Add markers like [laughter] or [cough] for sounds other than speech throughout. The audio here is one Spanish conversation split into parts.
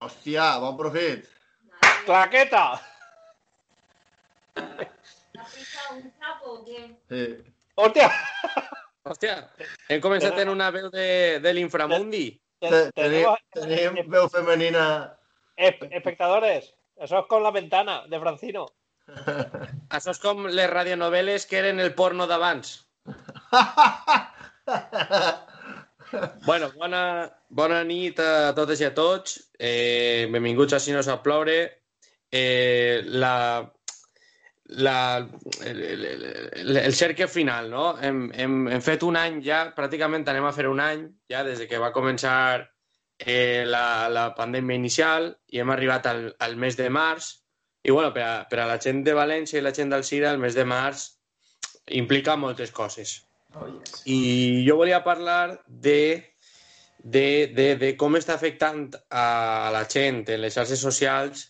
Hòstia, bon profit. ¡Claqueta! Sí. ¡Hostia! Hòstia, hem començat en una veu de, de l'inframundi. Te- Tenim, tenim veu femenina. Esp- espectadores, eso es con la ventana de Francino. [laughs] Això és com les radionovel·les que eren el porno d'abans. [laughs] Bueno, bona, bona nit a totes i a tots. Eh, benvinguts a Si no sap ploure. Eh, la, la, el, el, el, cercle final, no? Hem, hem, hem fet un any ja, pràcticament anem a fer un any, ja des de que va començar eh, la, la pandèmia inicial i hem arribat al, al mes de març. I bueno, per a, per a la gent de València i la gent d'Alcira, el mes de març implica moltes coses. I jo volia parlar de, de, de, de com està afectant a la gent en les xarxes socials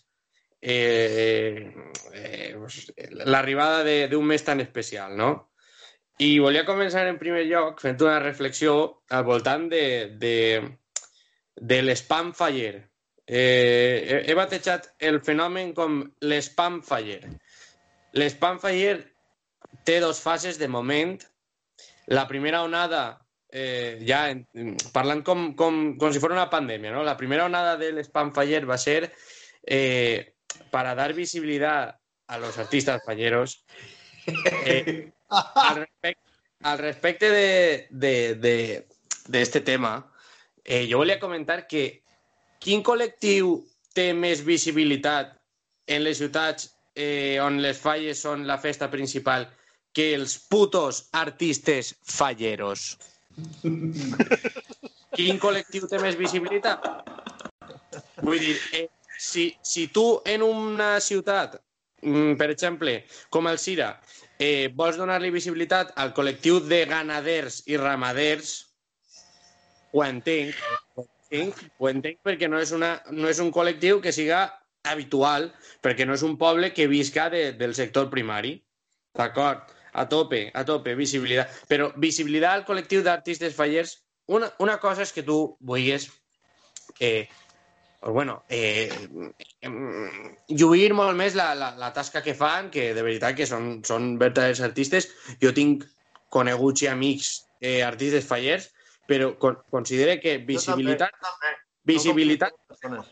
eh, eh, l'arribada d'un mes tan especial, no? I volia començar en primer lloc fent una reflexió al voltant de, de, de l'spam faller. Eh, he, batejat el fenomen com l'spam faller. L'spam faller té dos fases de moment. La primera onada, eh, ja en, parlant si fos una pandèmia, ¿no? la primera onada del spam faller va ser eh, para dar visibilidad a los artistas falleros. Eh, al, respec- al respecte de, de, de, este tema, eh, jo volia comentar que quin col·lectiu té més visibilitat en les ciutats on les falles són la festa principal que els putos artistes falleros? [laughs] Quin col·lectiu té més visibilitat? Vull dir, eh, si, si tu en una ciutat, mm, per exemple, com el Cira, eh, vols donar-li visibilitat al col·lectiu de ganaders i ramaders, ho entenc, ho entenc, ho entenc perquè no és, una, no és un col·lectiu que siga habitual, perquè no és un poble que visca de, del sector primari. D'acord? A tope, a tope, visibilitat. Però visibilitat al col·lectiu d'artistes fallers, una, una cosa és que tu vulguis eh, pues bueno, eh, em, lluir molt més la, la, la tasca que fan, que de veritat que són, són verdaders artistes. Jo tinc coneguts i amics eh, artistes fallers, però con, considere que visibilitat, Jo també, visibilitat, també.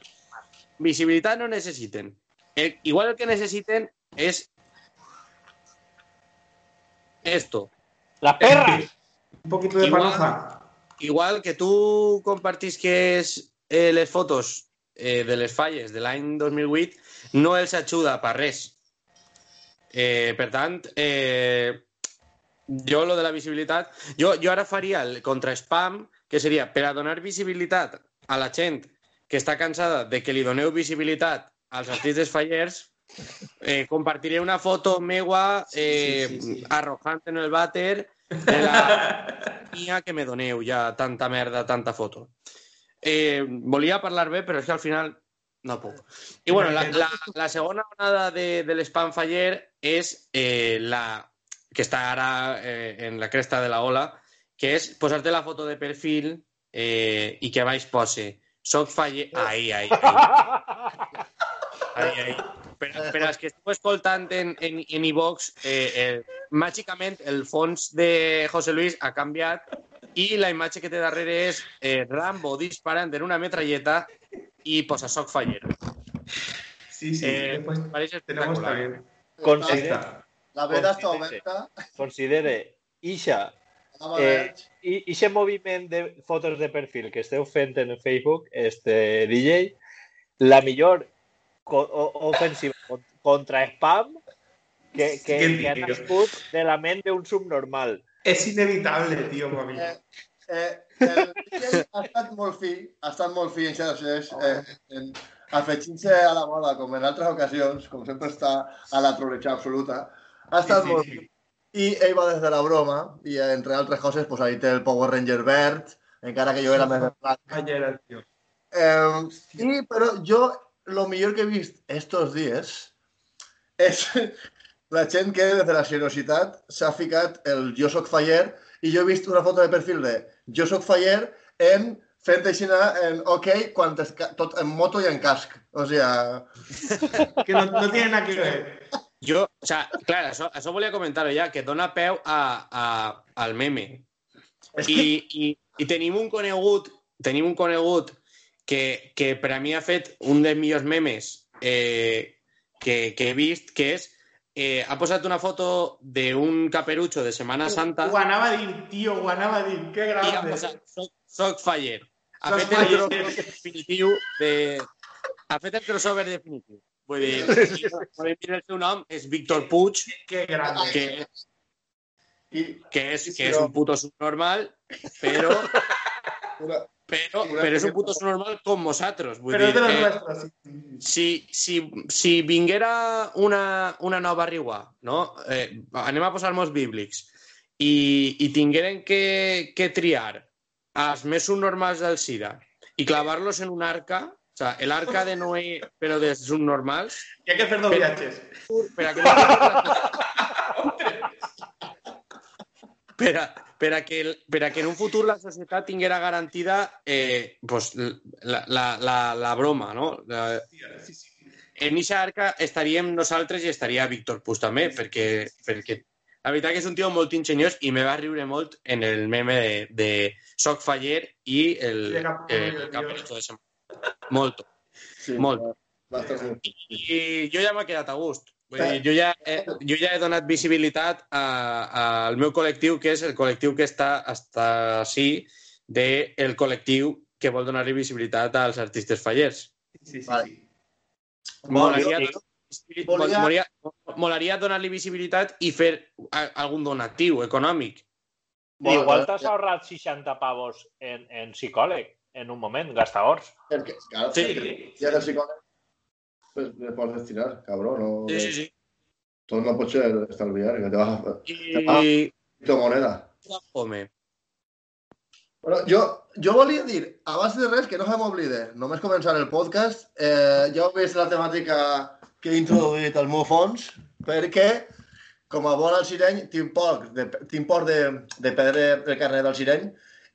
Visibilitat no necessiten. El, igual el que necessiten és esto. ¡Las perras! [laughs] Un poquito de Igual- panoja. Igual que tu compartisques eh, les fotos eh, de les falles de l'any 2008, no els ajuda per res. Eh, per tant, eh, jo lo de la visibilitat... Jo, jo ara faria el contra-spam, que seria per a donar visibilitat a la gent que està cansada de que li doneu visibilitat als artistes fallers, eh, compartiré una foto meua eh, Sí, sí, sí. arrojant en el vàter de la [laughs] mía que me doneu ja tanta merda, tanta foto. Eh, volia parlar bé, però és que al final no puc. I bueno, la, la, la segona onada de, de l'spam faller és eh, la que està ara eh, en la cresta de la ola, que és posar-te la foto de perfil eh, i que baix posi soc faller... Ai, ai, ai. [laughs] ai, ai. Per, per als que esteu escoltant en, en, en iVox, eh, eh, màgicament el fons de José Luis ha canviat i la imatge que té darrere és eh, Rambo disparant en una metralleta i posa soc faller. Sí, sí. Eh, parece tenemos espectacular. también. Considere. La veda està oberta. considere Isha, Vamos a eh, i ese moviment de fotos de perfil que esteu fent en Facebook, este DJ, la millor ofensiva con- contra spam que, que, Sí, que ha nascut de la ment d'un subnormal. Es inevitable, tío, para mí. Eh, eh, el ha estat molt fi, ha estat molt fi en xarxes, eh, en, afegint-se a la moda, com en altres ocasions, com sempre està a la troleja absoluta, ha estat Sí, sí, molt... sí. I ell va des de la broma, i entre altres coses, pues, ahí té el Power Ranger verd, encara que jo era més de blanc. Ayer, tío. Eh, i, però jo, lo millor que he vist estos dies és [laughs] la gent que des de la seriositat s'ha ficat el Jo soc Faller i jo he vist una foto de perfil de Jo soc Faller en fent així en OK, quan tot en moto i en casc. O sea, [laughs] Que no, no tiene nada que ver. Jo, o sea, clar, això, això volia comentar-ho ja, que dona peu a, a, al meme. I, i, I tenim un conegut, tenim un conegut que, que per a mi ha fet un dels millors memes eh, que, que he vist, que és eh, ha posat una foto d'un caperucho de Setmana Santa Guanabadín, tío, Guanabadín. Qué i ha grande. posat soc, soc Faller. Ha Soc fet el crossover definitiu de... Ha fet el crossover definitiu. Vull dir, i, podem dir el seu nom és Víctor Puig, Qué grande. que, i que és, que és un puto subnormal, però, [laughs] una, però, però és un puto subnormal nosaltres. Vull Pero es de los eh, nuestros. sí. si, si, si vinguera una, una nova riua, no? Eh, anem a posar-nos bíblics, i, i tingueren que, que triar els més subnormals del SIDA i clavar-los en un arca, o sea, el arca de Noé, però de subnormals, [laughs] Y hay que hacer dos Pero- viajes. per a que, no... [laughs] per, a, per, a que, el- per a que en un futur la societat tinguera garantida eh, pues, la, la, la, la broma, no? La, Sí, sí. en eixa arca estaríem nosaltres i estaria Víctor Pus també, perquè, perquè la veritat que és un tio molt ingeniós i me va riure molt en el meme de, de Soc Faller i el, Sí, cap- el caperucho de Semana. Molt. sí, Molt. Va estar molt. I jo ja m'he quedat a gust. Vull dir, jo, ja he, jo ja he donat visibilitat a- al meu col·lectiu, que és el col·lectiu que està, està sí del el col·lectiu que vol donar-li visibilitat als artistes fallers. Sí, sí, Vale. sí. Molaria, Sí. molaria, molaria donar-li visibilitat i fer algun donatiu econòmic. Bueno, Igual t'has ahorrat 60 pavos en, en psicòleg en un moment, gastadors. És que, claro, Sí. sí. ja del psicòleg pues, le pots destinar, cabrón. No, Sí, sí, sí. Tot no pot ser estalviar, que te vas a I... fer moneda. Home, Bueno, jo, jo volia dir, abans de res, que no se m'oblide, només començar el podcast, eh, ja heu vist la temàtica que he introduït al meu fons, perquè, com a bon al Sireny, tinc poc de, tinc poc de, de perdre el carnet del Sireny,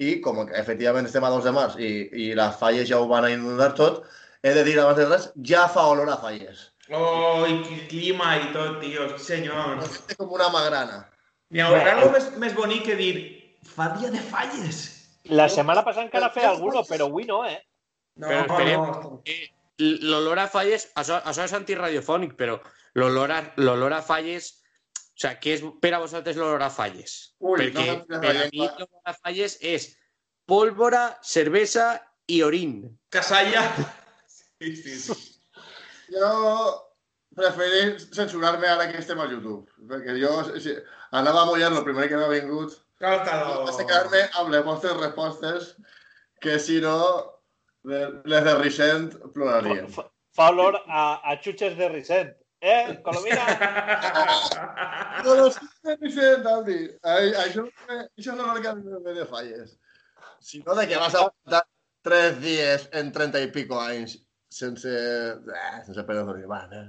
i com que efectivament estem a 2 de març i, i les falles ja ho van a inundar tot, he de dir abans de res, ja fa olor a falles. Oh, y qué clima y todo, tío. Sí, señor. És com una magrana. Ni haurà algo més, més bonic que dir fa dia de falles. La setmana passada encara feia alguno, però avui no, eh? No, Però esperem- no. eh, l'olor a falles, això, això és antiradiofònic, però l'olor a, a falles, o sea, què és per a vosaltres l'olor a falles? Ui, Perquè no m'entens la per a mi llengua. l'olor a falles és pólvora, cervesa i orín. Casalla. Sí, sí, sí. [laughs] Jo preferir censurar-me ara que estem a YouTube, perquè jo si, anava a mullar el primer que m'ha vingut. Cáltalo. Vaig quedar-me amb les vostres respostes, que si no, les de Ricent plorarien. Fa, fa olor a, a xutxes de Ricent. Eh, Colomina? No, no, sí, de Ricent, Això, això no és el que me de falles. Si no, de que vas a aguantar tres dies en trenta i pico anys sense... Eh, sense d'orir. Va, eh.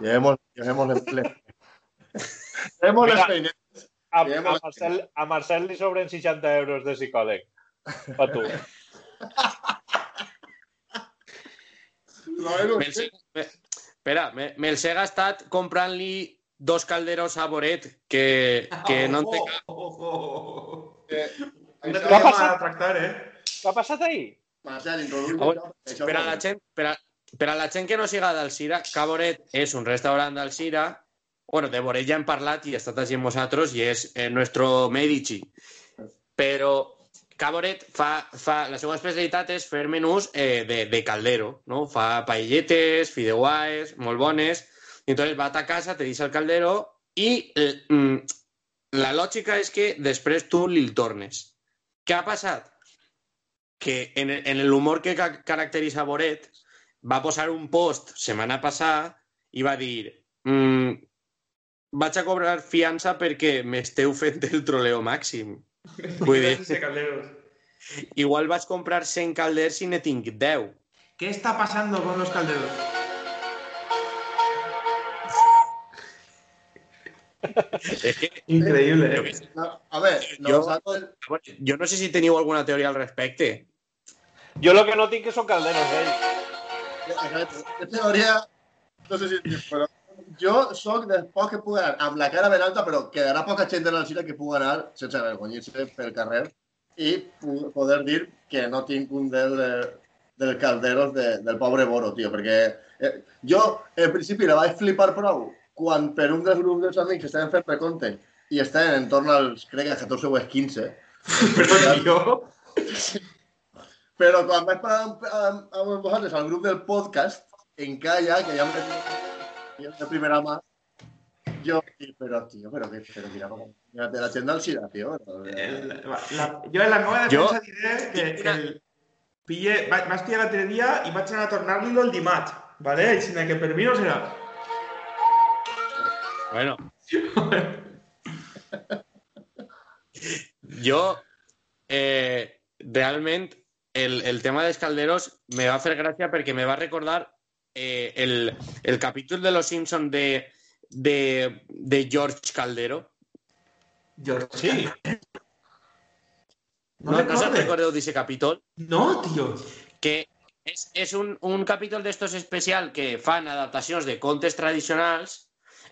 Llevemos, llevemos les... [laughs] Llevemos les feines. A, a. Marcel, a Marcel li sobren 60 euros de psicòleg. A tu. No, Espera, me- me'ls he gastat comprant-li dos calderos a Boret que, que no en té cap. Oh, oh, oh. que... No Això, te ha passat? a tractar, eh? Què ha passat ahir? Marcel, introduïm Per a la gent, per a, per a la gent que no siga d'Alcira, Caboret és un restaurant d'Alcira. Bueno, de Boret ja hem parlat i ha estat així amb nosaltres i és eh, nuestro Medici. Però Caboret fa, fa, la seva especialitat és fer menús eh, de, de caldero, no? Fa paelletes, fideuaes, molt bones. I entonces va a casa, te deixa el caldero i eh, mm, la lògica és que després tu li el tornes. Què ha passat? Que en, el- en l'humor que ca caracteritza Boret va posar un post setmana passada i va dir mm, vaig a cobrar fiança perquè m'esteu fent el troleo màxim. [laughs] Vull dir, Sense calderos. igual vaig comprar 100 calders i ne tinc 10. ¿Qué está pasando con los calderos? [laughs] Increíble, ¿eh? què a ver, jo no sé si teniu alguna teoria al respecte. Jo lo que no tinc que són calderos, eh? En teoria, no sé si... Però jo sóc dels pocs que puc anar amb la cara ben alta, però quedarà poca gent en el cine que pugui anar sense avergonyir-se pel carrer i poder dir que no tinc un del, del calderos de, del pobre Boro, tio, perquè eh, jo, en principi, la vaig flipar prou quan per un dels grups dels amics estaven fent recompte i estaven en torn als, crec que 14 o 15, Perdón, yo. Però [laughs] quan vaig parar amb, amb, amb vosaltres al grup del podcast, en Calla, que ja em vaig de primera mà, jo, dic, però, tio, però, què, però mira, com, mira, la gent del SIDA, tio. Però, El- la- yo en la nueva Yo- defensa diré que el pille, va, vas pillar l'altre dia i vaig anar a tornar-li-lo el dimarts, ¿vale? Així que per mi no serà. Bueno. [laughs] Jo, eh, realment, el, el tema dels calderos me va fer gràcia perquè me va recordar eh, el, el capítol de Los Simpson de, de, de George Caldero. George, sí. No, no, se'n recordeu d'aquest capítol? No, tío. que és, és un, un capítol d'estos especial que fan adaptacions de contes tradicionals,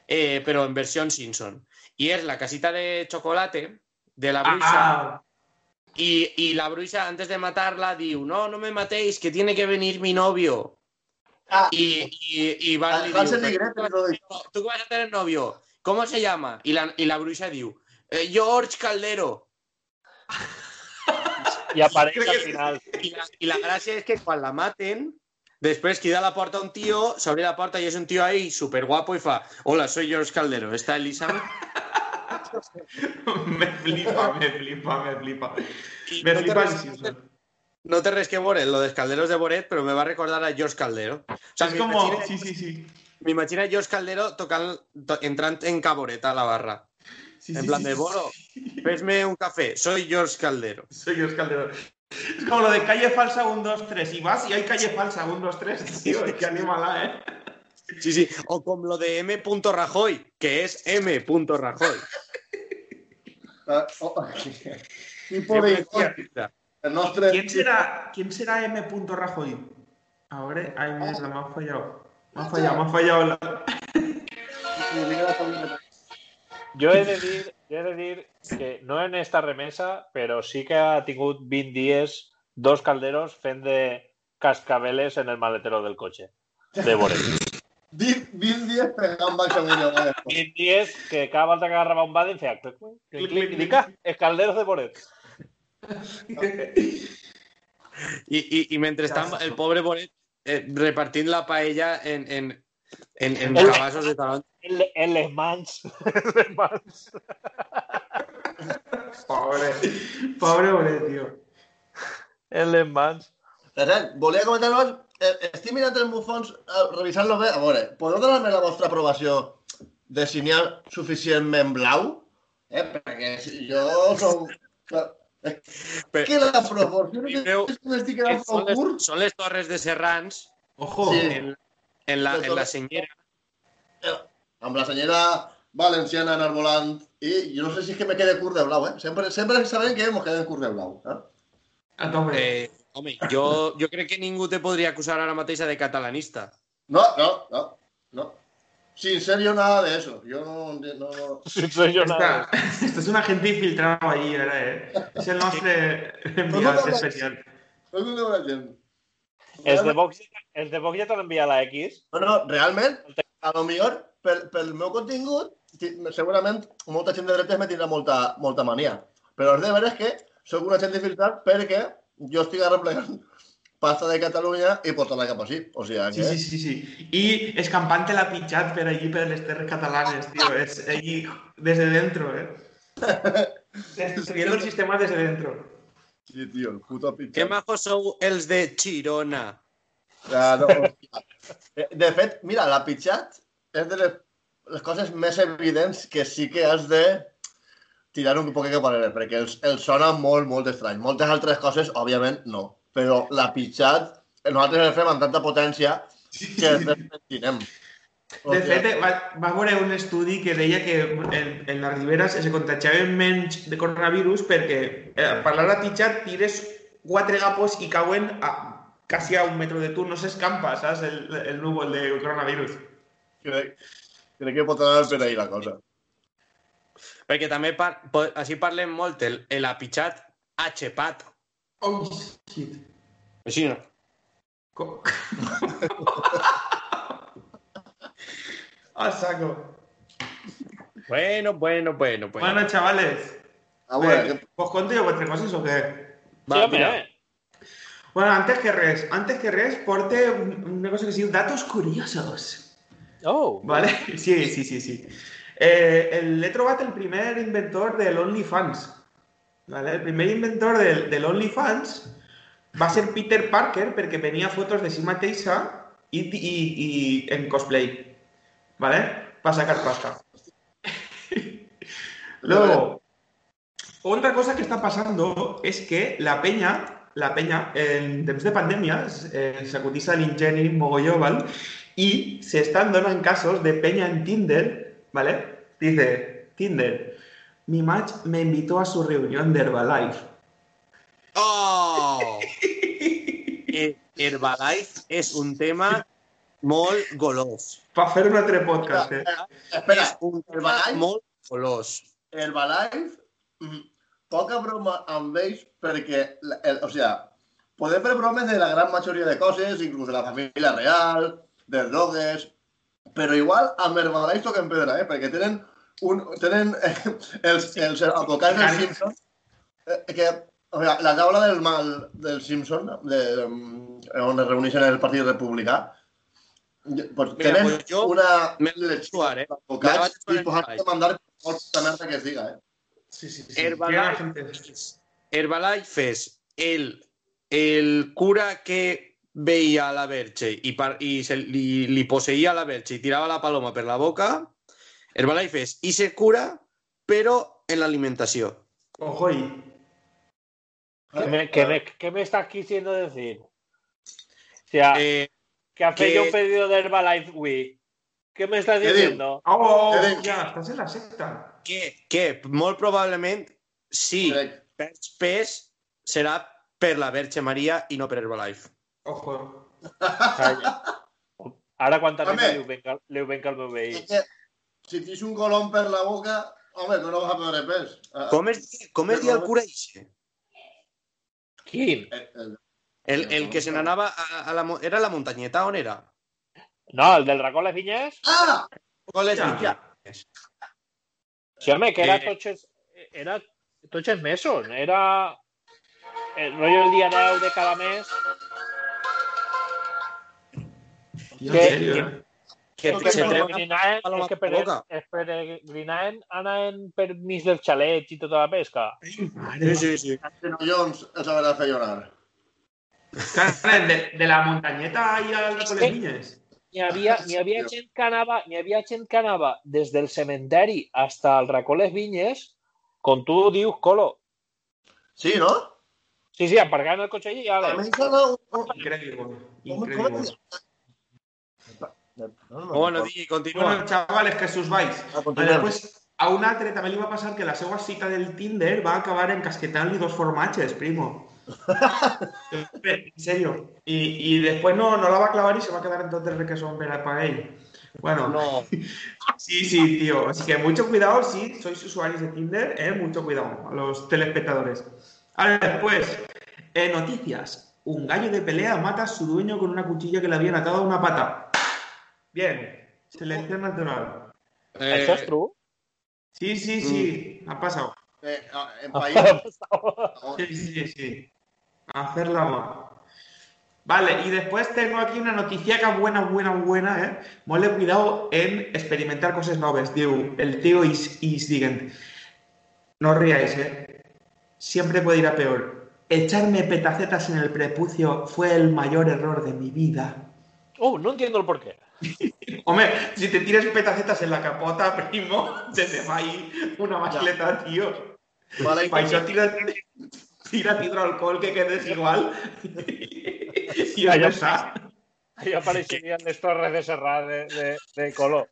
eh, però en versió Simpson. I és la casita de chocolate de la bruixa, Ah, y, y la bruixa, antes de matarla, diu, no, no me matéis, que tiene que venir mi novio. Ah, Y, y, y diu, y lo de- tú que vas a tener novio, ¿cómo se llama? Y la, y la bruixa diu, "Eh, George Caldero. [laughs] I apareix al que- final. [laughs] I la, I la gràcia és que quan la maten, després crida a la porta un tio, s'obre la porta i és un tio ahí super guapo i fa Hola, soy George Caldero, ¿está Elizabeth? [laughs] me flipa, me flipa, me flipa. Me no, flipa no té res que lo dels calderos de Boret, però me va recordar a George Caldero. O sea, Es como, sí, sí, sí. m'imagina George Caldero tocant, to, entrant en caboreta a la barra. Sí, en sí, plan sí, de. Boro, fesme un café, soy George Caldero. Soy George Calderón. Es como lo de calle falsa 1, 2, 3. Y vas y hay calle falsa 1, 2, 3. Tío, [laughs] es que anímala, ¿eh? Sí, sí. O com lo de M. Rajoy, que és M. Rajoy. Ah, oh. ¿Quién será, ¿quién será M. Rajoy? Ahora, ay, mierda, me ha fallado. Me ha fallado, me ha fallado. La... Jo he de dir, jo he de dir que no en esta remesa, però sí que ha tingut 20 dies dos calderos fent de cascabeles en el maletero del cotxe. De Boret. [laughs] 20 dies pegant baix a una vegada. 20 dies que cada volta que agarrava un Baden feia clic, clic, clic, clic, i dic, ah, els calderos de Boret. I, i, i mentrestant el pobre Boret eh, repartint la paella en, en, en, en El- cabassos de talons. En, en les mans. [laughs] En les mans. Pobre, pobre, pobre, tío. En les mans. Volia comentar-vos, estic mirant el Mufons, eh, revisant-lo bé, a veure, podeu donar-me la vostra aprovació de senyal suficientment blau? Eh, perquè si jo som... Però- que la proporció és que quedant Són les, curt. són les torres de Serrans Ojo. Sí. en, en, la, en la senyera. Eh, amb la senyora valenciana enarbolant i jo no sé si és que me quede curt de blau, eh? Sempre, sempre sabem que ens quedem curt de blau. Eh? A tope. Eh, home, [laughs] jo, jo crec que ningú te podria acusar ara mateix de catalanista. No, no, no, no. Sin serio nada de eso. Yo no... no, no. Si soy jo nada. Esta, esto es un agente infiltrado allí, ¿verdad? Eh? Es el nuestro enviado especial. No és una gent. Els de Vox, els de Vox ja t'han enviat la X. No, no, realment, a lo millor, pel, pel meu contingut, ti- segurament molta gent de dretes me tindrà molta, molta mania. Però és de veres que sóc un agent infiltrat perquè jo estic arreplegant pasta de Catalunya i portar-la cap així. O sigui Sí, que... sí, sí, sí. Y Escampante la pichat per allí, per les terres catalanes, tío. Es allí desde dentro, ¿eh? [laughs] Destruyendo el sistema desde dentro. Sí, tio, el puto Que pitxat. majos sou els de no, de fet, mira, la pitxat és de les, les coses més evidents que sí que has de tirar un poquet cap enrere, perquè els, els sona molt, molt estrany. Moltes altres coses, òbviament, no. Però la pitxat, nosaltres el fem amb tanta potència que després pensinem. De fet, va, va veure un estudi que deia que en, en la Ribera se contagiaven menys de coronavirus perquè eh, per l'hora pitjat tires quatre gapos i cauen a, quasi a un metro de tu, no s'escampa, saps, el, el núvol de coronavirus. Crec, crec que pot anar per ahí la cosa. Perquè també par així parlem molt el, el apitxat H-pat. Oh, shit. Així no. Co- Al [laughs] saco. Bueno, bueno, bueno, bueno. Bueno, chavales. A veure, eh, ¿Os conto yo vuestras cosas o qué? Va, sí, mira. eh? Bueno, antes que res, antes que res, porte un- una cosa que se llama datos curiosos. Oh, ¿Vale? [laughs] Sí, sí, sí, sí. Eh, el he trobat el primer inventor del OnlyFans. ¿Vale? El primer inventor del, del OnlyFans va ser Peter Parker perquè venia fotos de si mateixa i, i, i en cosplay. ¿Vale? Para sacar pasta. [laughs] Luego, otra cosa que está pasando es que la peña, la peña, en temps de pandèmia, eh, s'acutissa l'ingeni mogolló, ¿vale? y se están dando casos de peña en Tinder, ¿vale? Dice, Tinder, mi match me invitó a su reunión de Herbalife. Oh! [laughs] Eh, Herbalife és un tema molt golós. Para hacer un altre podcast, eh? espera, és un Herbalife? molt golós. Herbalife, mm, poca broma amb ells perquè, la- el, o sea, podem fer bromes de la gran majoria de coses, inclús de la família real, de drogues, però igual amb Herbalife toquen pedra, eh? perquè tenen, un, tenen eh, els, els advocats del Simpson, eh, que o sea, la taula del mal del Simpson, de, mm, on es reuneixen el Partit Republicà, pues, Mira, tenen pues jo una me jugar, eh? Me en disposats a mandar molta merda que es diga, eh? Sí, sí, sí. Herbalife. Herbalife és el, el cura que veia a la Verge i, par, i se, li, li posseïa la Verge i tirava la paloma per la boca. Herbalife és ese cura, però en l'alimentació. Ojo ahí. ¿Qué me, qué me- qué me estás quisiendo decir? O sea, Eh, que que- hecho un pedido de Herbalife Wii. ¿Qué me estás diciendo? Oh, ya, estás en la secta. que, que molt probablement sí, perds pes serà per la Verge Maria i no per Herbalife. Ojo. Calla. Ara quanta Home. rima li ho venca, li ho venca el meu veí. És que si tens un colom per la boca, home, que no vas a perdre pes. Ah, Com es, com es diu el cura ixe? Quin? eh, eh, El, el que se n'anava a, a la... mo- Era la muntanyeta, on era? No, el del racó les vinyes? Ah! Com les Ja. vinyes? Sí, home, que era Eh. tots, era tots els mesos. Era el rotllo el dia 10 de cada mes. Tío, ¿Qué? en serio, eh. Que Que que peregrinaven, és que per la boca. pere- es peregrinaven anaven per mig dels xalets i tota la pesca. Sí, sí, sí. Genollons els haurà de fer llorar. De, de la montañeta ahí al con les viñes. N'hi havia, n'hi havia gent que anava, n'hi havia gent que anava des del cementeri hasta el racó les vinyes, com tu dius, Colo. Sí, no? Sí, sí, aparcant el cotxe allí i A Com, com increíble. es diu? No, no, no, Bueno, continua. Bueno, chavales, que sus vais. Ah, Vale, continuem. pues, a un altre també li va passar que la seva cita del Tinder va acabar encasquetant-li dos formatges, primo. [laughs] en serio. Y, y después no, no la va a clavar y se va a quedar en tot el requesón para para él. Bueno, No. [laughs] sí, sí, tío. Así que mucho cuidado si sois usuarios de Tinder, eh, mucho cuidado a los telespectadores. Ahora después, eh, noticias. Un gallo de pelea mata a su dueño con una cuchilla que le habían atado a una pata. Bien, selección natural. Eh, Això és true? Sí, sí, sí, ha pasado. Eh, ah, en [laughs] país... Sí, sí, sí. Hacerla mal. Vale, y después tengo aquí una noticia que buena, buena, buena, ¿eh? Mole cuidado en experimentar cosas nuevas. Digo, el tío is, is no os riáis, ¿eh? Siempre puede ir a peor. echarme petacetas en el prepucio fue el mayor error de mi vida. Oh, no entiendo el porqué. [laughs] Hombre, si te tiras petacetas en la capota, primo, se te va ahí una macleta, tío. Vale, Para eso tira, tira hidroalcohol que quedes igual. [laughs] y Ah, ya está. Ahí apareixerien les torres de Serrat de, de, de color.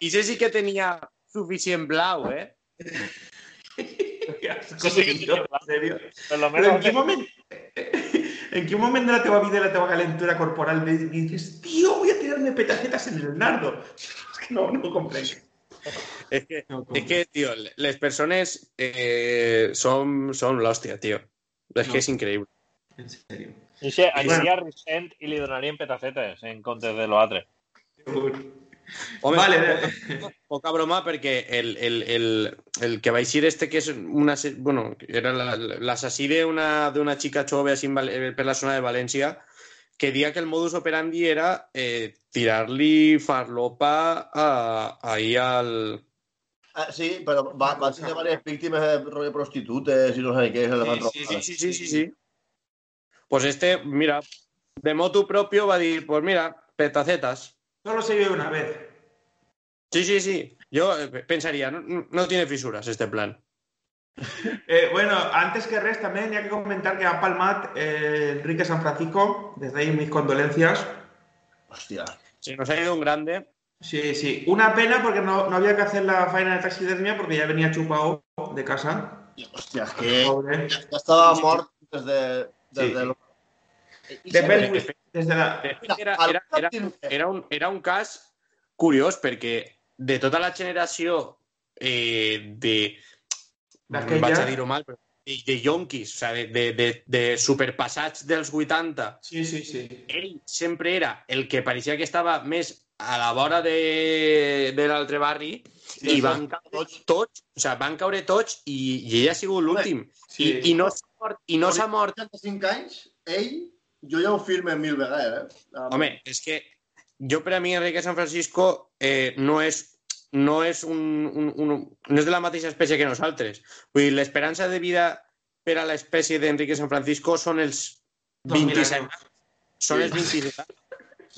I sé sí que tenia suficient blau, eh? [laughs] Qué asco, Sí, tío, en serio. Lo Però en menos quin moment... En quin moment de la teva vida i la teva calentura corporal me dices, tío, voy a tirarme petacetas en el nardo? [laughs] Es que no, no comprenc. És que, No comprenc. que tio, les persones eh, són, són l'hòstia, tio. És No. que és increïble. En serio. Dice, Bueno. aniria a Ricent i li donarien petacetes en comptes de lo altre. Home, Vale, poca, [laughs] poca broma perquè el, el, el, el que va eixir este que és una... Bueno, era la- l'assassí d'una xica jove així eh, per la zona de València que dia que el modus operandi era eh, tirar-li farlopa a, ahí al... Ah, sí, però va, va ser varias víctimes de prostitutes i no sé què, se van Sí, robar. sí, sí, sí, sí. Pues este, mira, de motu propio va a decir, pues mira, petacetas. Solo se vive una vez. Sí, sí, sí. Yo eh, pensaría, no, no tiene fisuras este plan. [laughs] Eh, bueno, antes que res, també n'hi ha que comentar que ha palmat eh, Enrique San Francisco. Desde ahí mis condolencias. Hòstia. Se nos ha ido un grande. Sí, sí. Una pena porque no, no había que hacer la faena de taxidermia porque ya venía chupado de casa. Hòstia, és que Pobre. ja estava mort des de... Des Sí. De. I De desde la... Era, era, era, un, era, un, era un cas curiós perquè de tota la generació eh, de... Vaig a dir-ho mal, però de, de yonquis, o sigui, de, de, de superpassats dels 80, Sí, sí, sí. ell sempre era el que pareixia que estava més a la vora de, de l'altre barri Sí, i van caure tots, o sigui, van caure tots i, i ell ha sigut l'últim. Sí. I, I no s'ha mort, i no s'ha mort 65 anys, ell, ja ho firme mil vegades, eh? Home, és que jo per a mi Enrique San Francisco eh, no és no és, un, un, un, no és de la mateixa espècie que nosaltres. Vull dir, l'esperança de vida per a l'espècie d'Enrique San Francisco són els Dos mil 27 anys. Són Sí. els 27 anys. [laughs]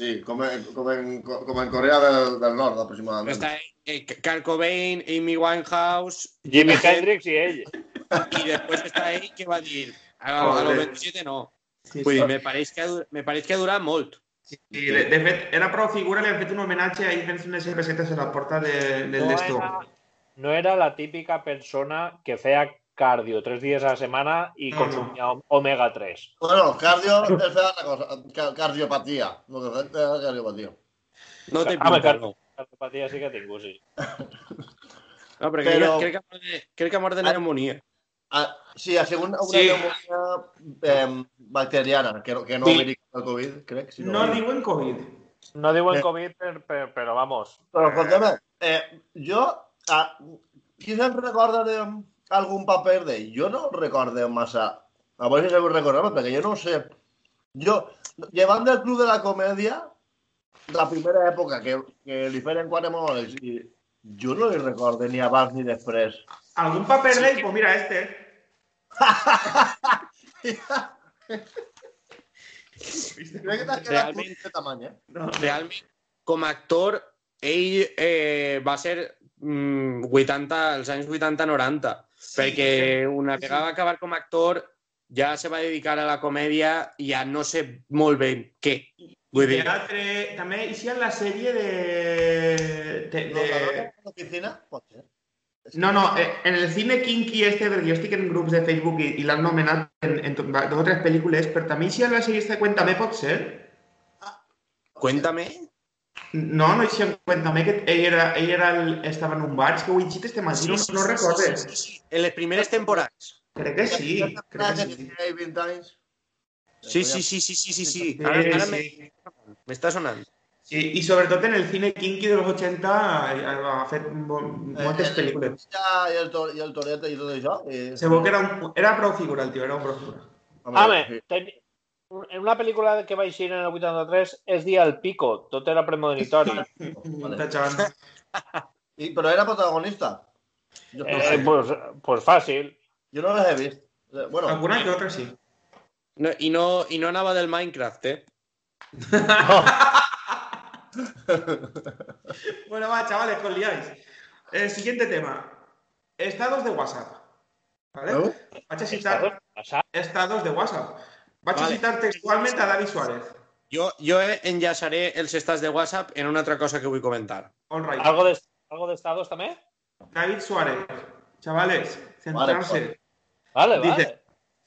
Sí, com en, com en, com en Corea del, del Nord, aproximadament. Està eh, Kurt Cobain, Amy Winehouse, Jimi Hendrix i ell. i després està ell que va dir a, a los 27 no. Sí, Vull sí. dir, me pareix que, me pareix que molt. Sí, de, de fet, era prou figura, li han fet un homenatge ahí fent unes pesetes a la porta de, del No era, no era la típica persona que feia cardio tres dies a la setmana i No, consumia omega 3. Bueno, cardio és fer altra cosa, ca- cardiopatia. No, que fet és cardiopatia. No té Home, pinta, car- no. Cardiopatia sí que tinc, sí. No, perquè Però- crec, crec, que crec que ha mort de pneumonia. Ah, sí, ha sigut una Sí. pneumònia eh, bacteriana, que, no- que no Sí. americana el Covid, crec. Si No diuen Covid. No diuen Eh. Covid, per, per, però vamos. Però escolta'm, eh, jo... Ah, qui se'n recorda d'algun paper d'ell? Jo no recordo massa. A veure si sabeu recordar perquè jo no ho sé. Jo, llevant del Club de la Comèdia, la primera època que, que li feren quatre moles, i jo no li recordo ni abans ni després. ¿Algún papel de él? Pues mira este. Crec que t'has quedat Realment- curt de tamany, eh? Realment, com a actor, ell eh, va ser mm, 80, als anys 80-90, perquè una vegada va acabar com a actor ja se va dedicar a la comèdia i ja no sé molt bé què. Vull dir, Teatre, també hicieron la serie de... de, No, la ser. No, no, eh, en el cine kinky este, perquè jo estic en grups de Facebook i, i l'han nomenat en, dos o tres pel·lícules, però també hicieron la esta de Cuéntame, pot ser? cuéntame. No, no hicieron Cuéntame, que ell, era, ell era el, estava en un bar, és que ho he llegit este matí, no, no recordes. Sí, sí, sí. En les primeres temporades. Crec que sí, crec que que sí. té 20 anys. Sí, sí, sí, sí, sí, sí, sí. Sí, Ara, ara sí. me- m'està sonant. Sí, i sobretot en el cine kinky de los 80 ha fet mo- moltes pel·lícules. Ja, i el, tor i el Toret i tot això. I... Se veu que era, un, era prou figura, el tio, era un prou figura. Home, sí. ten... en una pel·lícula que va eixir en el 83 es dia El Pico, tot era premonitori. Vale. [laughs] Tachan. I, [laughs] però era protagonista. Jo no Eh, pues, pues fàcil. Jo no les he vist. Eh, Bueno, Alguna que otra sí. No, y, no, y no anava del Minecraft, ¿eh? [laughs] [laughs] Bueno, va, chavales, os liáis. El siguiente tema. Estados de WhatsApp. ¿Vale? A citar Pasa- estados de WhatsApp. Vaig a Vale. citar textualment a David Suárez. Jo, jo enllaçaré els estats de WhatsApp en una altra cosa que vull comentar. Right. ¿Algo de, ¿Algo de estados también? David Suárez. Chavales, centrarse. Vale, vale. Dice,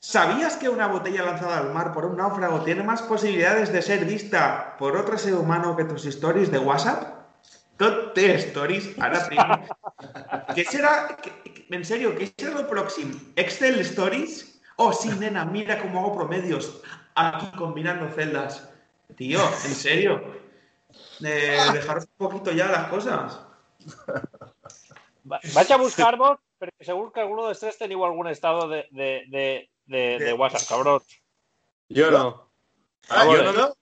¿Sabías que una botella lanzada al mar por un náufrago tiene más posibilidades de ser vista por otro ser humano que tus stories de WhatsApp? Tot té stories, serà, que- que- en serio, què serà el pròxim? ¿Excel stories? Oh, sí, nena, mira cómo hago promedios aquí combinando celdas. Tío, en serio. Eh, dejaros un poquito ya las cosas. Va- Vaig a buscar-vos perquè segur que alguno de tres teniu algun estado de, de, de WhatsApp, cabrons. Jo no. Ara, jo jo, no-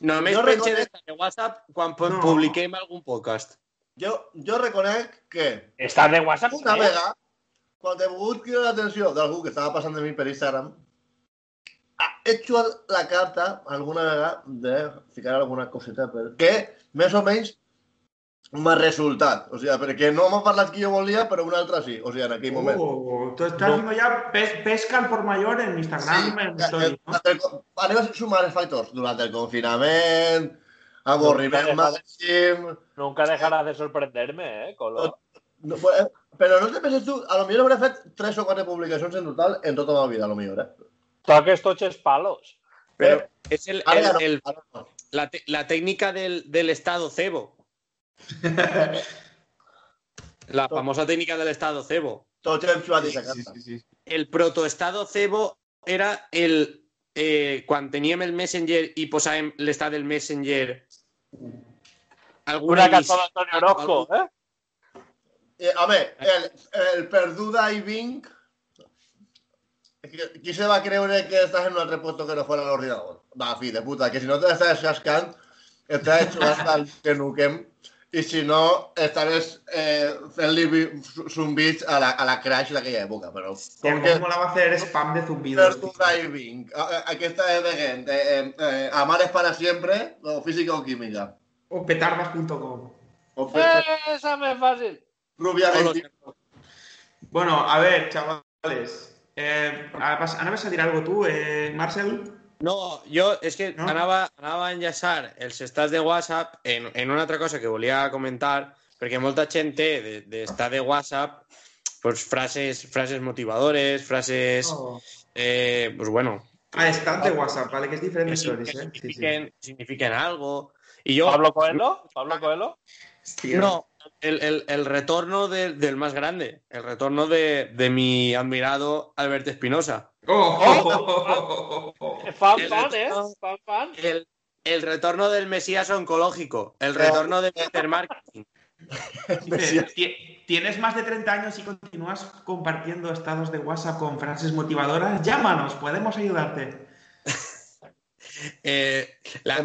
Jo penjo reconec- des de WhatsApp quan pu- No. publiquem algun podcast. jo, jo reconec que Està de WhatsApp? una eh? vegada, quan he volgut cridar l'atenció d'algú que estava passant de mi per Instagram, he hecho la carta alguna vegada de ficar alguna coseta per... que més o m'ha resultat. O sigui, perquè no m'ha parlat qui jo volia, però una altra sí. O sigui, en aquell moment. Oh, tú estás No. haciendo ya pes- pesca al por mayor en Instagram, en eh, stories, ¿no? el anem a sumar els factors. Durant el confinament, avorriment No, màxim... Nunca dejarás de sorprenderme, eh, Colo. No, pues, eh, però no te penses tu, a lo millor hauré fet tres o quatre publicacions en total en tota la vida, a lo millor, eh? Toques toches palos. Però és el, Ara el, ja no, el, ara no. la, te- la tècnica del, del estado cebo. [laughs] La famosa técnica del estado cebo. Aquesta carta. sí. El protoestado cebo era el... Eh, quan teníem el Messenger i posàvem l'estat del Messenger alguna Una cançó d'Antonio Orozco, eh? Eh, home, el, el perduda i vinc... Qui- se va creure que estàs en un altre puesto que no fuera l'ordinador? Va, fi de puta, que si no te estàs cascant, estàs jugant al que nuquem i si no, estaves eh, fent-li zumbits a la, a la Crash d'aquella època, però com que ¿Cómo la va a hacer spam de zumbidos? a- a- aquesta és de gent, eh, eh, eh, amar es para siempre, o física o química. O petardas.com. Fe- Esa me es fácil. rubia Solo 25. Bueno, a ver, chavales. Eh, ¿Anaves a decir algo tú, eh, Marcel? No, jo és que No? anava, anava a enllaçar els estats de WhatsApp en, en una altra cosa que volia comentar, perquè molta gent té de- d'estar de, de WhatsApp pues, frases, frases motivadores, frases, Oh. eh, pues bueno, Ah, están de WhatsApp, vale, que es diferente que, de sin- stories, que ¿eh? Sí, sí. signifiquen, signifiquen algo. Y yo, ¿Pablo Coelho? ¿Pablo Coelho? Hostia. no, el, el- el retorno de- del más grande, el retorno de, de mi admirado Alberto Espinosa. Oh, Fan, El fan, ¿eh? retorno- Fan, fan. El, el retorno del Mesías oncológico, el retorno de Peter Marketing. [laughs] Dice, "Ti- ¿Tienes más de 30 años y continúas compartiendo estados de WhatsApp con frases motivadoras? Llámanos, podemos ayudarte. [laughs] Eh, la,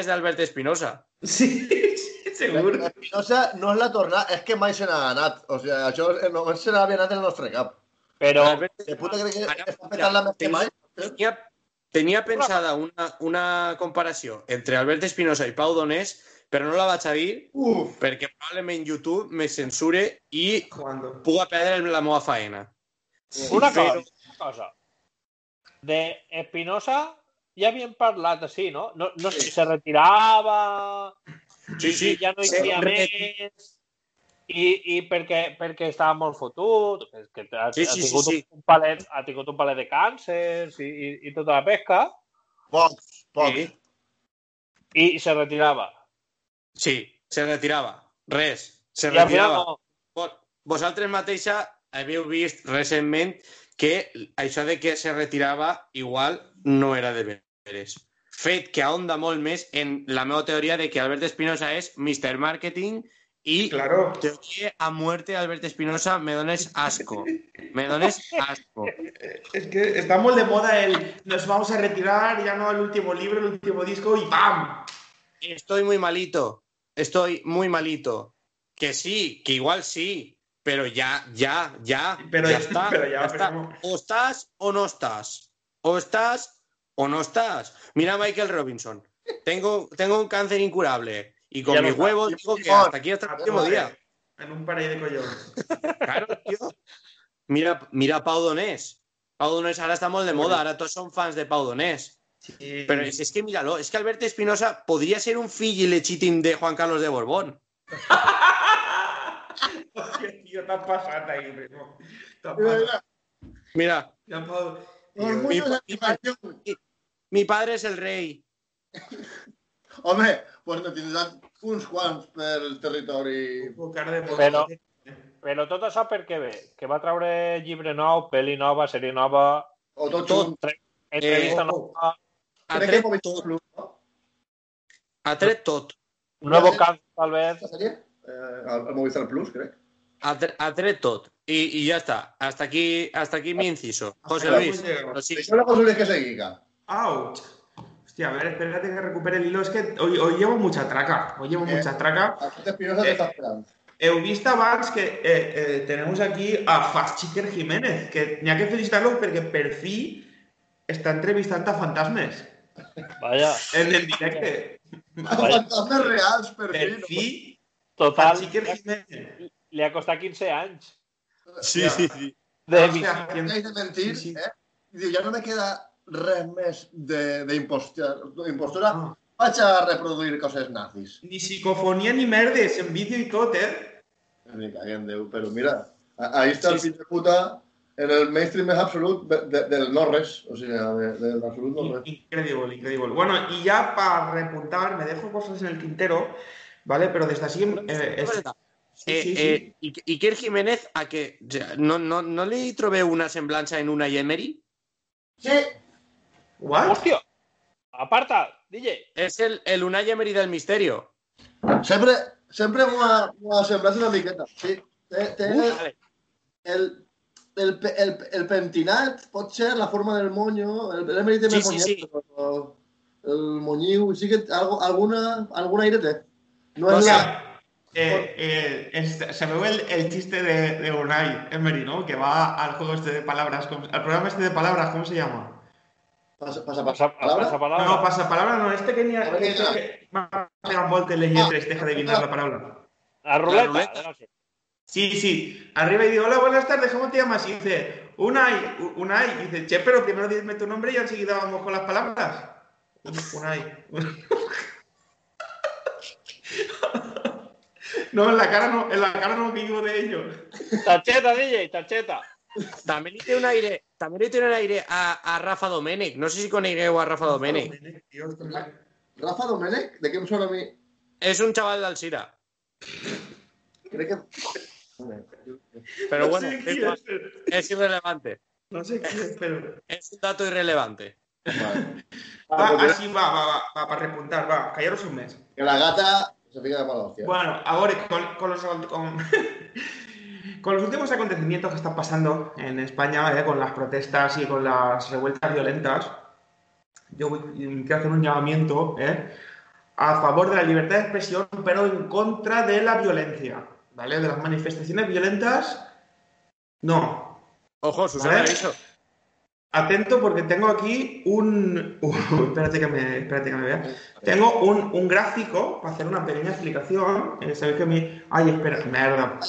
es de Alberto Espinosa. [laughs] Sí, sí, seguro. Espinosa no és la tornada, és que mai se n'ha anat. O sigui, això eh, només se n'havia anat en el nostre cap. Pero De puta que la. Tenia, tenia pensada una, una comparació entre Albert Espinosa i Pau Donés, però no la vaig a dir Uf, perquè probablement YouTube me censure i Cuando. puga perdre la meva faena. una cosa, una cosa. De Espinosa ya bien parlat así, ¿no? No, no sé, se retiraba, Sí, sí, ja no hi havia més, i, i perquè, perquè estava molt fotut, que ha, Sí, ha, sí, sí, tingut sí. Un palet, ha tingut un palet de càncers i, i, i tota la pesca, pocs, pocs. Sí. i se retirava. Sí, se retirava. Res, se I retirava. no. Vos- Vosaltres mateixa havíeu vist recentment que això de que se retirava igual no era de veres. Fet que ahonda molt més en la meva teoria de que Albert Espinosa és Mr. Marketing i Claro. teoria a muerte Albert Espinosa me dones asco. Me dones asco. Es que está muy de moda el nos vamos a retirar, ya no el último libro, el último disco y ¡pam! Estoy muy malito. Estoy muy malito. Que sí, que igual sí. pero ya, ya, ya, Pero- ya está. pero ya, ya está. O estás o no estás. O estás o no estás. Mira a Michael Robinson. Tengo, tengo un cáncer incurable. Y con Ya mis huevos digo que hasta aquí hasta el último día. En un paraíso de collones. [laughs] Claro, tío. Mira, mira a Pau Donés. Pau Donés ahora estamos de moda, ahora todos son fans de Pau Donés. Sí. Pero es, es que míralo, es que Alberto Espinosa podría ser un fill legítim de Juan Carlos de Borbón. [laughs] Tio, t'ha passat ahí, primo. Mira, mi- padre es el rei. [laughs] Home, pues ne tindràs uns quants pel territori. un cara de Però- Però tot això per què ve? Que va treure llibre nou, pel·li nova, sèrie nova, O tot Tot. junt. entrevista Eh, nova, Ha tret tot. Ha tret tot. un nuevo cáncer, tal vez. Eh, el, el Movistar Plus, crec. Ha, tre- tret tot. Y, y ya está. Hasta aquí, hasta aquí mi inciso. José Luis. és la cosa que seguiga. ¡Auch! Hostia, a ver, espérate que recupere el hilo. Es que hoy, hoy llevo mucha traca. Hoy llevo Eh. mucha traca. Aquest Espinosa Eh. Heu vist abans que eh, eh, tenemos aquí a Faschiker Jiménez, que ha que felicitar-lo perquè per fi està entrevistant a fantasmes Vaya, en el directe. Vaya. Fantasmes reals, per Per fi. fi, total, Faschiker Jiménez. li ha costat 15 anys Sí, sí, sí. de O sea, de mentir, Sí, sí. eh? Diu, ja no me queda res més de- d'impostura. d'impostura. Ah. Vaig a reproduir coses nazis. Ni psicofonía ni merdes, en vídeo y tot, eh? Me cagué en Déu, però mira, ahí està el Sí, fill de puta en el mainstream més absolut de, de, del no res, o sigui, de, del absolut no res. Increíble, increíble. Bueno, y ya para repuntar, me dejo cosas en el tintero, ¿vale? Pero desde así... eh, es- sí, Eh, sí, sí. eh, I- Iker Jiménez, a que o sea, no, no, no li trobé una semblança en una Emery? Sí, What? Hòstia, aparta, DJ. És el, el Unai Emery del misterio. sempre, sempre m'ho ha, m'ho ha semblat una miqueta. Sí, té, té Uf, vale. el, el, el, el pentinat, pot ser la forma del moño, el, el Emery té Sí, més sí, monyet, sí. però el moñiu sí que algo, alguna, algun aire té. No O és sea, la... Eh, eh, es- se me ve el, el chiste de, de Unai Emery, ¿no? Que va al juego este de palabras, ¿cómo- al programa este de palabras, ¿cómo se llama? Passa, passa, Passa, palabra? passa palabra. No, pasa palabra, no, este que ni A ver, este venga. que pegar voltes les lletres, deja de adivinar la palabra. La ruleta. ruleta. no sé. Sí, sí, arriba y digo, hola, buenas tardes, ¿cómo te llamas? Y dice, Unai, Unai, y dice, che, pero primero dime tu nombre y enseguida vamos con las palabras. Unai. [laughs] No, en la cara no, en la cara no vivo de ello. Tarcheta, DJ, tarcheta. També li té un aire, també li té un aire a, a Rafa Domènech. No sé si conegueu a Rafa Domènech. Dios, Rafa Domènech, de què em sona a mi? És un xaval d'Alcira. Crec que... Pero no bueno, sé es, más- es, es irrelevante. no sé quién es, pero... Es un dato irrelevante. Vale. Va, Ah, porque así va, va, va, va, para repuntar, va, callaros un mes. que la gata se fica de hostia. Bueno, ahora con, con los, con, con los últimos acontecimientos que están pasando en España, eh, con las protestas y con las revueltas violentas, yo voy- quiero hacer un llamamiento eh, a favor de la libertad de expresión, pero en contra de la violencia, ¿vale? De las manifestaciones violentas, no. Ojo, Susana ¿Vale? aviso. Atento porque tengo aquí un... [laughs] uh, espérate, que me, espérate que me vea. Tengo un, un gráfico para hacer una pequeña explicación. Eh, Sabéis que mi... Ay, espera, merda.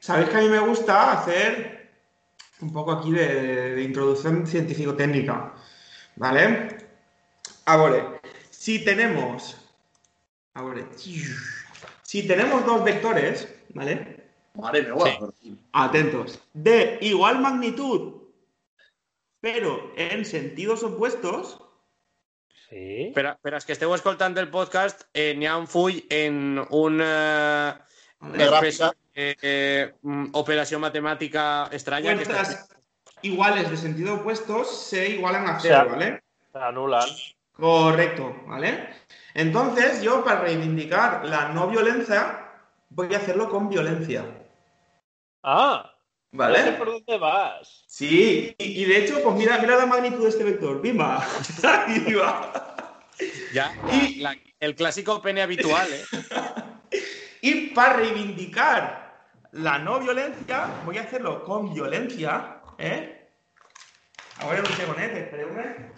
Sabéis que a mí me gusta hacer un poco aquí de, de introducción científico-técnica. ¿Vale? Ahora, si tenemos. Ahora, si tenemos dos vectores, ¿vale? Meva. Sí. però- Atentos. De igual magnitud, pero en sentidos opuestos. Sí. Per, a- per als que esteu escoltant el podcast, eh, n'hi ha un full en una espècie de eh, mm, operació matemàtica estranya. Que està... Fuerzas iguales de sentido opuestos se igualan a O cero, sea, ¿vale? Se anulan. Correcto, ¿vale? Entonces, yo para reivindicar la no violencia, voy a hacerlo con violencia. Ah, no sé ¿Vale? por dónde vas. Sí, y, y de hecho, pues mira, mira la magnitud de este vector. ¡Bimba! [laughs] Ahí va. Ja, I- la, el clàssico pene habitual, eh? [laughs] Y para reivindicar la no violencia, voy a hacerlo con violencia, ¿eh? Ahora un segonet, espereu-me.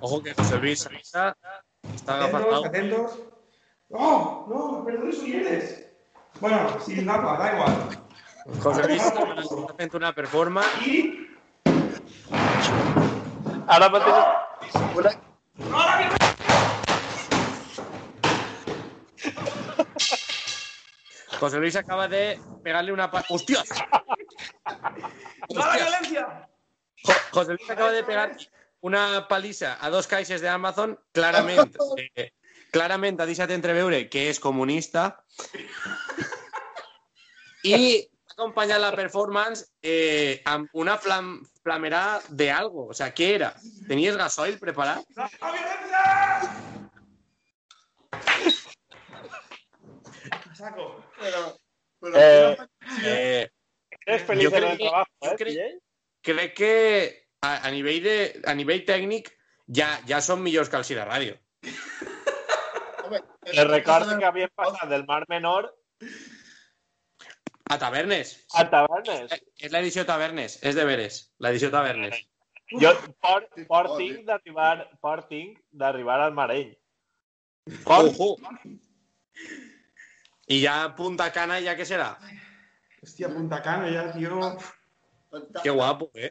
Ojo que José Luis Avisa está Atentos, atentos. ¡Oh! ¡No! ¡Perdón, Sulleres! Bueno, sin gafas, da igual. José Luis está haciendo una performance. Y... Ara mateix... Una, ¡No, la violencia! José Luis acaba de pegarle una pa- ¡Hostia! ¡No, la violencia! Jo- José Luis acaba de pegar una paliza a dos caixes de Amazon, claramente. [laughs] eh, clarament ha deixat entreveure que és comunista [laughs] i ha acompanyat la performance eh, una flam, flamerà de algo. O sea, què era? Tenies gasoil. A saco. pero, pero Eh, Eh, Eres feliz Jo en el que- trabajo, jo eh, crec- que a, a, nivell de, a nivell tècnic ja, ja millors que el Cira Ràdio. hombre, Le recuerdo que habías pasado del Mar Menor A Tavernes. a Tabernes. És l'edició Tavernes, és de veres, l'edició Tavernes. Jo, por, Sí, por tinc sí. d'arribar por tinc d'arribar al Mareny. Por, Ojo! I ja Punta Cana, ja què serà? Hostia, Punta Cana ya, tío. Que guapo, eh?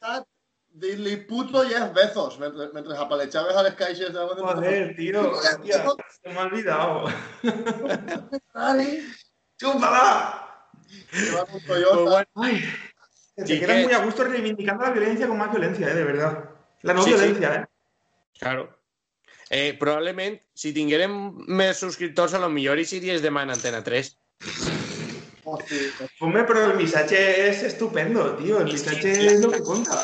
Dir-li puto Jeff Bezos mentre, mentre apalechaves a les caixes de Joder, tío. Hostia, se me ha olvidado. [laughs] Pues Toyota. bueno, Ay, te Sí, quedas que- muy a gusto reivindicando la violencia con más violencia, eh, de verdad. La no Sí, violencia, eh. claro. Eh, probablement, si tinguérem més subscriptors, a lo millor hi series demà en Antena 3. Hostia, Hombre, pero el mensaje es estupendo, tío. El És que- mensaje es lo que cuenta.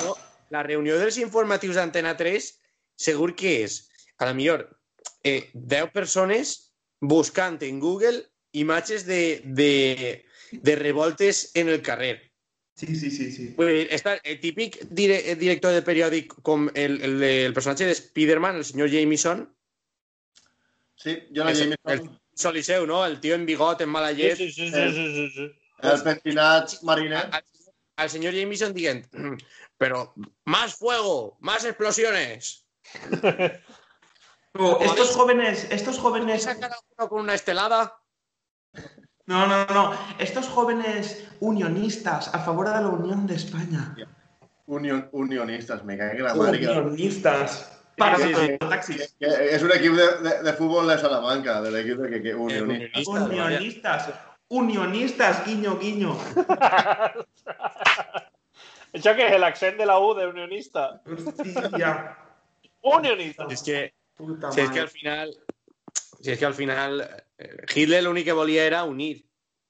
La reunió dels informatius d'Antena 3 segur que és, a lo millor, eh, 10 persones buscant en Google imatges de, de, de revoltes en el carrer. Sí, sí, sí, sí. Dir, està el típic dire, el director de periòdic com el, el, el personatge de Spider-Man, el senyor Jameson, Sí, yo no Es- Jameson. el Soliseu, no? El tio en bigot, en mala Sí, llet. sí, sí, sí, sí, sí, sí. El pentinat mariner. al, al señor Jameson dient, pero más fuego, más explosiones. [laughs] Estos jóvenes, estos jóvenes. ¿Sacar a uno con una estelada? No, no, no. Estos jóvenes unionistas a favor de la Unión de España. Union, unionistas, me cae que la madre. Unionistas. Para Sí, sí. taxis. es un equipo de, de, de fútbol de Salamanca, del equipo de que, que unionistas. Unionistas. Unionistas, guiño, guiño. [laughs] Això que és l'accent de la U de unionista. Hostia. Unionista. Es que, Puta si es que al final, si es que al final eh, Hitler lo único que volía era unir.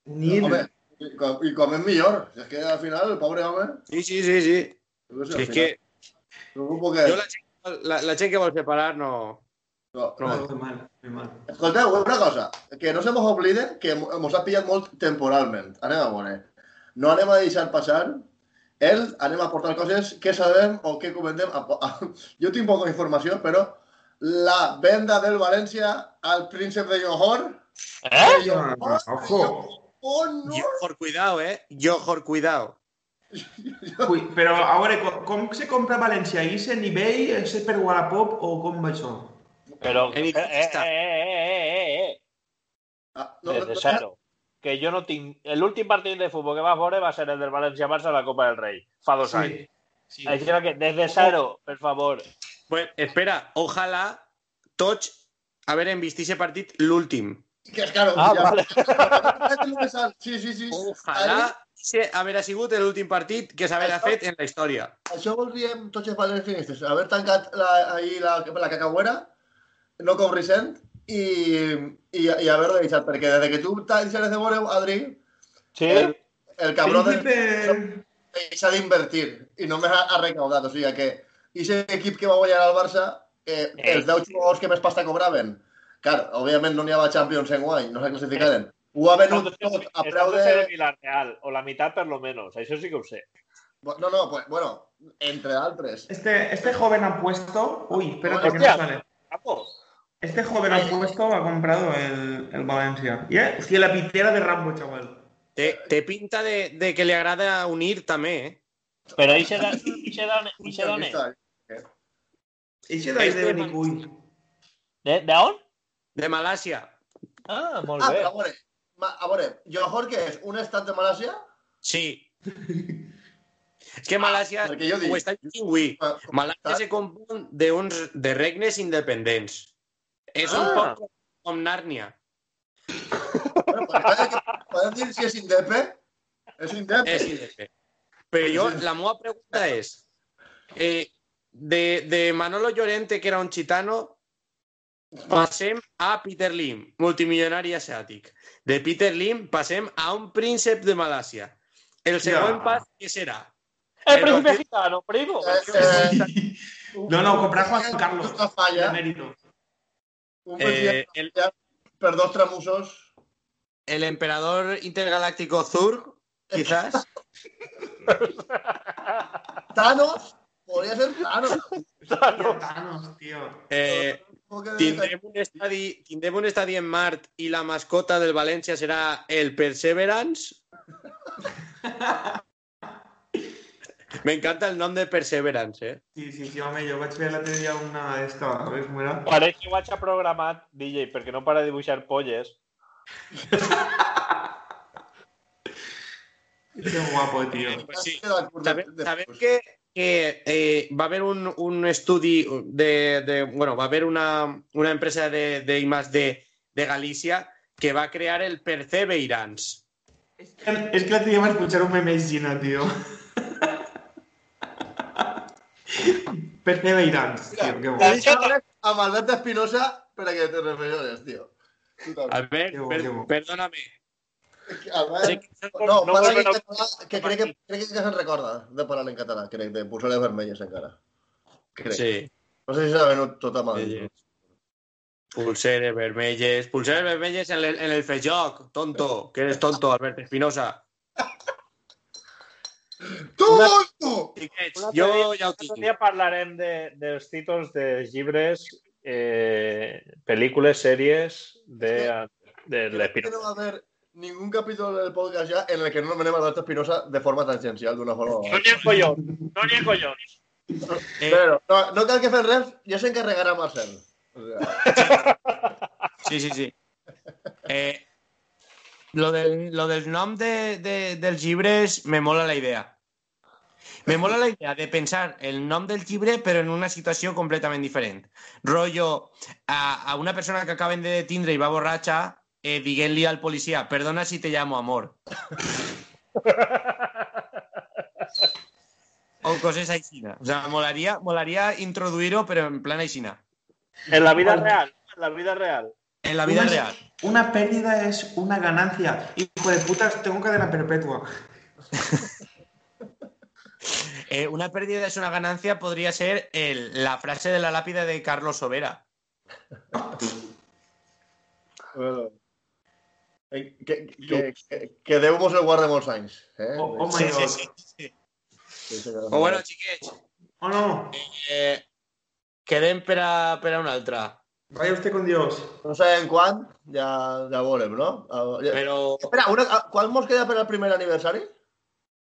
Unir. Home, i i com és millor. Si és que al final, el pobre home... Sí, sí, sí, sí. sé, Si es final, que Preocupo que... yo la, gent- la, la gent que vol separar no... No, no. Muy mal, mal. Escolteu, una cosa, que no se mos oblide que mo- mos ha pillat molt temporalment. Anem a veure. No anem a deixar passar el, anem a aportar coses que sabem o que comentem. A, [laughs] jo tinc poca informació, però la venda del València al príncep de Johor... Eh? Ah, Ojo. Oh! Johor, cuidado, eh. Johor, cuidado. Ui, però a veure, com, com se compra a València? És en eBay, és per Wallapop o com va això? Però, eh, eh, eh, eh, eh, eh, Ah, desde cero. Que jo no tinc... L'últim partit de futbol que va veure va ser el del València-Barça a la Copa del Rei, fa dos anys. Sí. Així que, desde cero, per favor. Pues espera, ojalá tots haver vist aquest partit l'últim. Que és claro, Ah, ja. vale. Sí, sí, sí. Ojalà se haver sigut l'últim partit que s'haverà fet en la història. Això voldríem tots els valencianistes, haver tancat la, ahir la, la cacauera, no com Ricent, i, i, i haver deixat, perquè des que tu t'has deixat de veure, Adri, Sí? el, el cabró de, Príncipe... deixa d'invertir i només ha, ha recaudat. O sigui que aquest equip que va guanyar al Barça, eh, els 10 jugadors que més pasta cobraven, clar, òbviament no n'hi havia Champions en guany, no se classificaren. Ho ha venut tot a preu de... de... Villarreal, o la meitat per lo menos. Això sí que ho sé. No, no, pues, bueno, entre altres. Este, este joven ha puesto... Uy, espérate que no sale. Capo. Este joven ha puesto, ha comprado el, el Valencia. ¿Y eh? Hostia, la pitera de Rambo, chaval. Té, té pinta de, de que li agrada unir també, eh? Però i se d'on i [laughs] se és? I si d'ahí És de de Benicull. De, de on? De Malàsia. Ah, molt Ah, bé. però a veure, a veure, Johor, què és? Un estat de Malàsia? Sí. És que jo dic- ho està avui. Ah, Malàsia se compon d'uns de regnes independents. És un Ah. poc com- com Nàrnia. Bueno. Podem dir si és indepe? És indepe. És independent. Però jo, la meva pregunta és, eh, de, de Manolo Llorente, que era un gitano, passem a Peter Lim, multimilionari asiàtic. De Peter Lim passem a un príncep de Malàsia. El següent Ja. pas, què serà? El El príncipe partit- gitano, primo. Eh, eh, No, no, comprar Juan Carlos. Falla, un Eh, el, per dos tramusos. el emperador intergaláctico Zurg, quizás. [laughs] Thanos, podria ser Thanos. [laughs] Hòstia, Thanos, tío. Eh, un estadi en Mart i la mascota del València serà el Perseverance. [laughs] M'encanta el nom de Perseverance, eh? Sí, sí, sí, home, jo vaig fer l'altre dia una d'esta, a veure com era. Pareix que ho haig programat, DJ, perquè no para de dibuixar polles. [laughs] Que guapo, tío. Pues sí. Sabem, sabem que, que eh, va haver un, un estudi de, de... Bueno, va haver una, una empresa de, de I+D de, de Galícia que va crear el Perseverance. És que, és que l'altre dia vaig escuchar un meme aixina, tío. [laughs] Perseverance, tío, que guapo. Deixa amb Espinosa per a que te tio. Tu també. Albert, Que bo, per, bo. perdóname. Albert, Sé que no, no parla volem en a- català, que crec que, crec que se'n recorda de parlar en català, crec, de pulsores vermelles encara. Crec. Sí. No sé si s'ha venut tot a mà. Vermelles. Pulseres vermelles. Pulseres vermelles en el, en el fejoc, tonto. Que eres tonto, Albert Espinosa. Tu, tu! Xiquets, Un altre jo ja ho Un tinc. dia parlarem de, dels títols de llibres, eh, pel·lícules, sèries de, de l'Espinosa. no va haver ningún capítol del podcast ja en el que no anomenem Albert Espinosa de forma tangencial, d'una forma o No ha collons, no ha collons. Eh, Però no, no cal que fem res, ja s'encarregarà Marcel. O sea, [laughs] Sí, sí, sí. Eh, lo, del, lo del nom de, de, dels llibres me mola la idea. Me mola la idea de pensar el nom del llibre però en una situació completament diferent. Rollo, a, a una persona que acaben de detindre i va borratxa eh, dient-li al policia perdona si te llamo amor. [laughs] O coses així. O sea, molaria, molaria introduir-ho però en plan així. En la vida real, en la vida real. En la vida Una- real. Una pérdida es una ganancia. Hijo de putas, tengo cadena perpetua. [laughs] Eh, una pérdida es una ganancia podría ser el- la frase de la lápida de Carlos Sobera. bueno. Eh, Que, que, que, que Déu mos el guarde molts anys. Eh? Oh, oh my Sí, god. sí, sí, sí. Sí, sí, O bueno, xiquets, Oh no, eh, quedem per a, per a una altra. vaya usted con Dios. No sabem quan, ja, ja veurem, no? Ah, ja- Però Espera, una, ah, quan mos queda per al primer aniversari?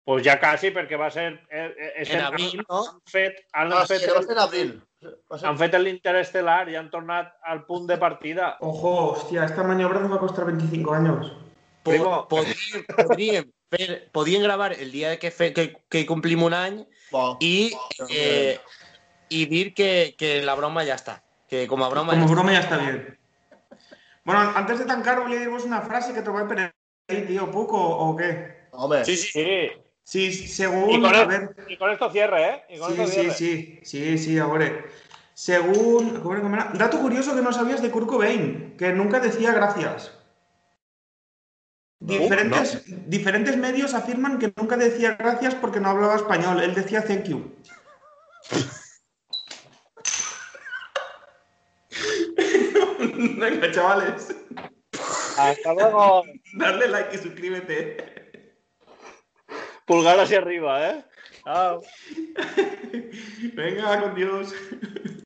Pues ja quasi, perquè va ser... Eh, eh, en abril, no? Han fet, han, Ah, sí, fet, va ser en abril. Ser... han fet l'interestel·lar i han tornat al punt de partida. Ojo, hostia, esta maniobra nos va a costar 25 años. po Primo. podríem, podríem, fer, podríem gravar el dia que, fe, que, que complim un any Bo. i, eh, i dir que, que la broma ja està. Que com a broma Como ja broma ya está bien. Bueno, antes de tancar, voy a diros una frase que te voy a poner ahí, tío, ¿Puco o qué? Home, Sí, sí, Sí. Sí, Y según... con, A el- ver, y con esto cierre, ¿eh? Y con Sí, esto sí, cierre. sí, sí, sí, ahora. Según. Dato curioso que no sabías de Kurt Cobain, que nunca decía gracias. Diferentes, diferentes medios afirman que nunca decía gracias porque no hablaba español. Él decía thank you. [laughs] Venga, chavales. Hasta luego. Darle like y suscríbete. Pulgar hacia arriba, ¿eh? Chao. Venga, con Dios.